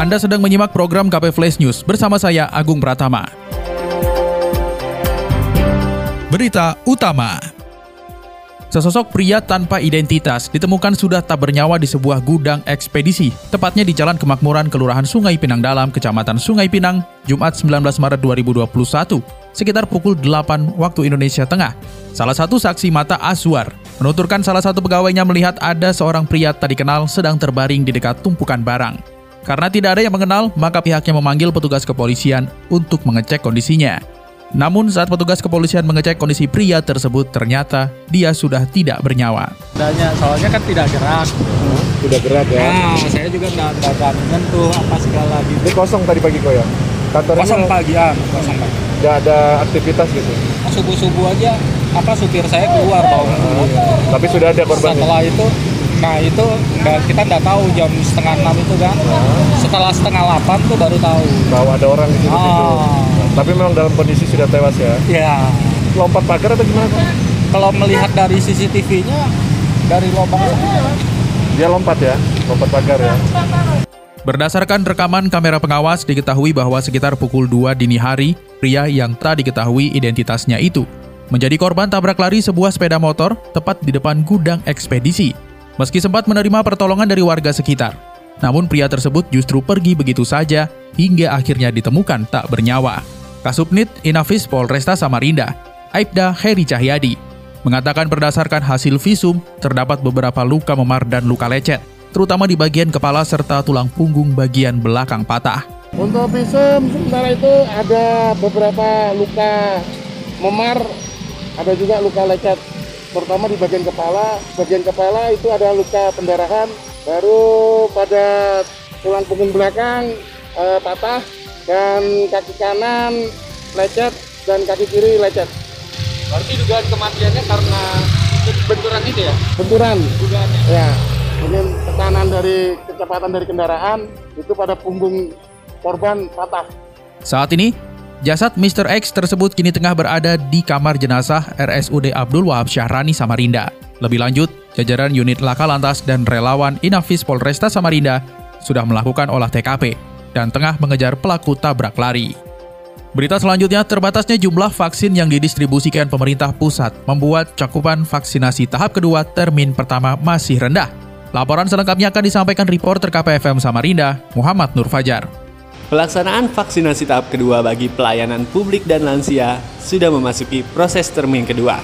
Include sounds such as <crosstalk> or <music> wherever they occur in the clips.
Anda sedang menyimak program KP Flash News bersama saya Agung Pratama. Berita utama. Sesosok pria tanpa identitas ditemukan sudah tak bernyawa di sebuah gudang ekspedisi, tepatnya di Jalan Kemakmuran Kelurahan Sungai Pinang Dalam, Kecamatan Sungai Pinang, Jumat 19 Maret 2021, sekitar pukul 8 waktu Indonesia Tengah. Salah satu saksi mata Aswar menuturkan salah satu pegawainya melihat ada seorang pria tak dikenal sedang terbaring di dekat tumpukan barang. Karena tidak ada yang mengenal, maka pihaknya memanggil petugas kepolisian untuk mengecek kondisinya. Namun saat petugas kepolisian mengecek kondisi pria tersebut, ternyata dia sudah tidak bernyawa. Adanya, soalnya kan tidak gerak. Tidak gerak ya. Nah, saya juga tidak menyentuh apa segala gitu. Ini kosong tadi pagi kok ya. Kantornya Kosong pagian, kosong pagi. nggak ada aktivitas gitu. Subuh subuh aja, apa supir saya keluar bawa Tapi sudah ada korban. Setelah itu, nah itu nggak kita nggak tahu jam setengah enam itu kan. Setelah setengah delapan tuh baru tahu. Bahwa ada orang di situ. Ah, Tapi memang dalam kondisi sudah tewas ya. ya. Lompat pagar atau gimana? Kalau melihat dari CCTV-nya dari lubang. Dia lompat ya, lompat pagar ya. Berdasarkan rekaman kamera pengawas, diketahui bahwa sekitar pukul 2 dini hari, pria yang tak diketahui identitasnya itu menjadi korban tabrak lari sebuah sepeda motor tepat di depan gudang ekspedisi. Meski sempat menerima pertolongan dari warga sekitar, namun pria tersebut justru pergi begitu saja hingga akhirnya ditemukan tak bernyawa. Kasubnit Inafis Polresta Samarinda, Aibda Heri Cahyadi, mengatakan berdasarkan hasil visum terdapat beberapa luka memar dan luka lecet, terutama di bagian kepala serta tulang punggung bagian belakang patah. Untuk visum sementara itu ada beberapa luka memar, ada juga luka lecet, terutama di bagian kepala. Bagian kepala itu ada luka pendarahan, baru pada tulang punggung belakang eh, patah dan kaki kanan lecet dan kaki kiri lecet. Berarti dugaan kematiannya karena benturan itu ya? Benturan, Dugaannya. ya. Mungkin tekanan dari kecepatan dari kendaraan itu pada punggung korban patah. Saat ini, jasad Mr. X tersebut kini tengah berada di kamar jenazah RSUD Abdul Wahab Syahrani Samarinda. Lebih lanjut, jajaran unit Laka Lantas dan relawan Inafis Polresta Samarinda sudah melakukan olah TKP dan tengah mengejar pelaku tabrak lari. Berita selanjutnya, terbatasnya jumlah vaksin yang didistribusikan pemerintah pusat membuat cakupan vaksinasi tahap kedua termin pertama masih rendah. Laporan selengkapnya akan disampaikan reporter KPFM Samarinda, Muhammad Nur Fajar. Pelaksanaan vaksinasi tahap kedua bagi pelayanan publik dan lansia sudah memasuki proses termin kedua.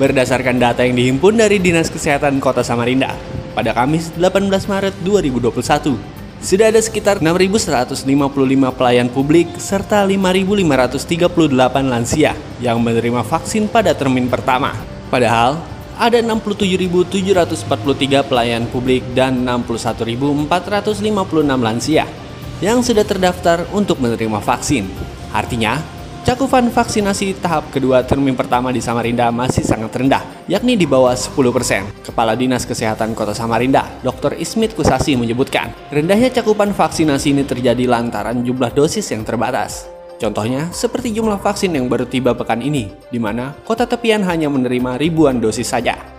Berdasarkan data yang dihimpun dari Dinas Kesehatan Kota Samarinda, pada Kamis 18 Maret 2021, sudah ada sekitar 6.155 pelayan publik serta 5.538 lansia yang menerima vaksin pada termin pertama. Padahal, ada 67.743 pelayan publik dan 61.456 lansia yang sudah terdaftar untuk menerima vaksin. Artinya, cakupan vaksinasi tahap kedua termin pertama di Samarinda masih sangat rendah, yakni di bawah 10%. Kepala Dinas Kesehatan Kota Samarinda, Dr. Ismit Kusasi menyebutkan, rendahnya cakupan vaksinasi ini terjadi lantaran jumlah dosis yang terbatas. Contohnya, seperti jumlah vaksin yang baru tiba pekan ini, di mana kota tepian hanya menerima ribuan dosis saja.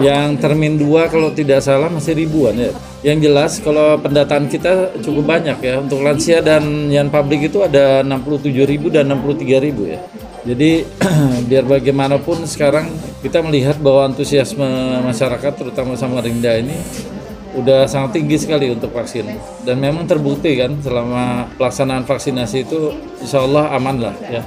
Yang termin 2 kalau tidak salah masih ribuan ya. Yang jelas kalau pendataan kita cukup banyak ya. Untuk lansia dan yang publik itu ada 67 ribu dan 63 ribu ya. Jadi <clears throat> biar bagaimanapun sekarang kita melihat bahwa antusiasme masyarakat terutama Samarinda ini udah sangat tinggi sekali untuk vaksin dan memang terbukti kan selama pelaksanaan vaksinasi itu insya Allah aman lah ya.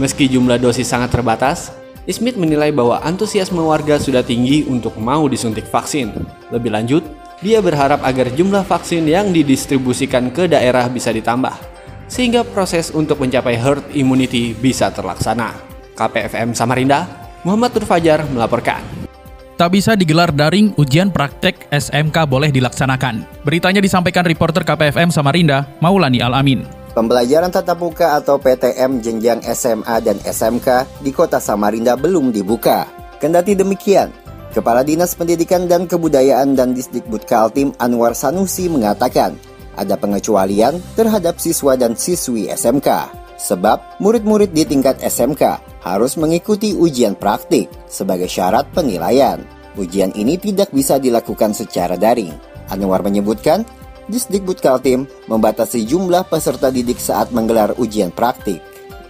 Meski jumlah dosis sangat terbatas, Ismit menilai bahwa antusiasme warga sudah tinggi untuk mau disuntik vaksin. Lebih lanjut, dia berharap agar jumlah vaksin yang didistribusikan ke daerah bisa ditambah, sehingga proses untuk mencapai herd immunity bisa terlaksana. KPFM Samarinda, Muhammad Nur Fajar melaporkan. Tak bisa digelar daring, ujian praktek SMK boleh dilaksanakan. Beritanya disampaikan reporter KPFM Samarinda, Maulani Alamin. Pembelajaran tatap muka atau PTM jenjang SMA dan SMK di kota Samarinda belum dibuka. Kendati demikian, Kepala Dinas Pendidikan dan Kebudayaan dan Disdikbud Kaltim Anwar Sanusi mengatakan ada pengecualian terhadap siswa dan siswi SMK. Sebab murid-murid di tingkat SMK harus mengikuti ujian praktik sebagai syarat penilaian. Ujian ini tidak bisa dilakukan secara daring. Anwar menyebutkan Disdikbud Kaltim membatasi jumlah peserta didik saat menggelar ujian praktik.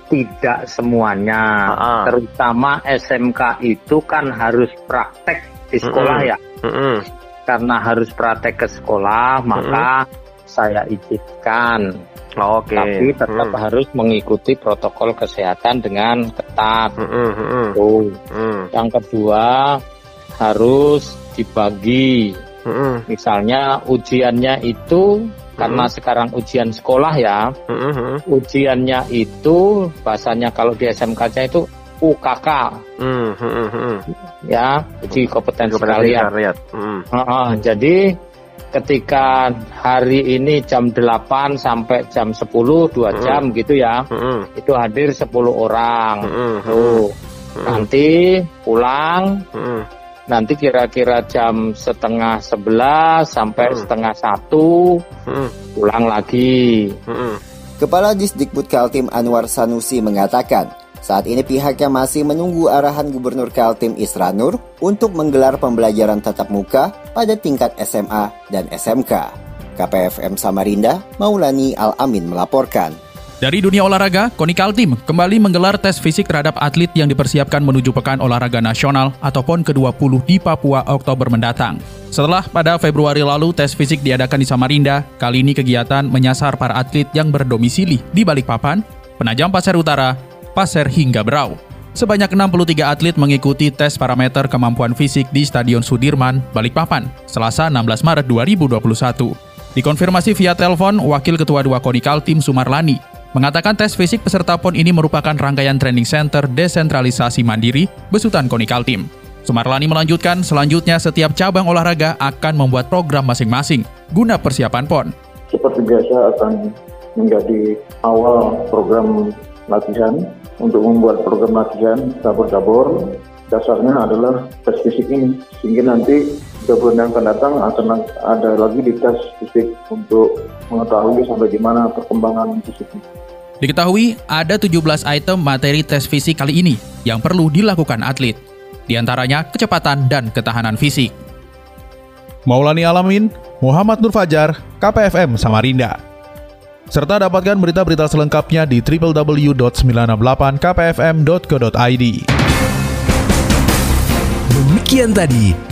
Tidak semuanya, Ah. terutama SMK itu kan harus praktek di sekolah Mm-mm. ya. Mm-mm. Karena harus praktek ke sekolah, maka saya izinkan. Oke. Tapi tetap Mm. harus mengikuti protokol kesehatan dengan ketat. Tuh. mm. Yang kedua harus dibagi. Mm-mm, Misalnya ujiannya itu karena sekarang ujian sekolah ya, mm-mm, mm. ujiannya itu bahasanya kalau di SMK-nya itu UKK Mm, mm, mm. ya, uji kompetensi Kompetensi kalian. kalian. Mm. Heeh, jadi ketika hari ini jam 8 sampai jam 10 2 Hmm. jam gitu ya. Mm-mm, Itu hadir 10 orang. mm-mm, Tuh. Nanti pulang mm-mm. Nanti kira-kira jam setengah sebelas sampai Hmm. setengah satu Mm-mm, pulang lagi. mm-mm. Kepala Disdikbud Kaltim Anwar Sanusi mengatakan, saat ini pihaknya masih menunggu arahan Gubernur Kaltim Isranur untuk menggelar pembelajaran tatap muka pada tingkat SMA dan SMK. KPFM Samarinda, Maulani Al-Amin melaporkan. Dari dunia olahraga, KONI Kaltim kembali menggelar tes fisik terhadap atlet yang dipersiapkan menuju Pekan Olahraga Nasional atau PON ke-20 di Papua Oktober mendatang. Setelah pada Februari lalu tes fisik diadakan di Samarinda, kali ini kegiatan menyasar para atlet yang berdomisili di Balikpapan, Penajam Pasir Utara, Pasir hingga Berau. Sebanyak 63 atlet mengikuti tes parameter kemampuan fisik di Stadion Sudirman, Balikpapan, Selasa 16 Maret 2021. Dikonfirmasi via telepon, Wakil Ketua 2 KONI Kaltim Sumarlani mengatakan tes fisik peserta PON ini merupakan rangkaian training center desentralisasi mandiri besutan KONI Kaltim. Sumarlani melanjutkan, selanjutnya setiap cabang olahraga akan membuat program masing-masing guna persiapan PON. seperti biasa akan menjadi awal program latihan untuk membuat program latihan cabur-cabur dasarnya adalah tes fisik ini sehingga nanti tiga bulan yang akan datang akan ada lagi di tes fisik untuk mengetahui sampai di mana perkembangan fisiknya. Diketahui ada 17 item materi tes fisik kali ini yang perlu dilakukan atlet. Di antaranya kecepatan dan ketahanan fisik. Maulani Alamin, Muhammad Nur Fajar, KPFM Samarinda. Serta dapatkan berita-berita selengkapnya di www.968kpfm.co.id. Demikian tadi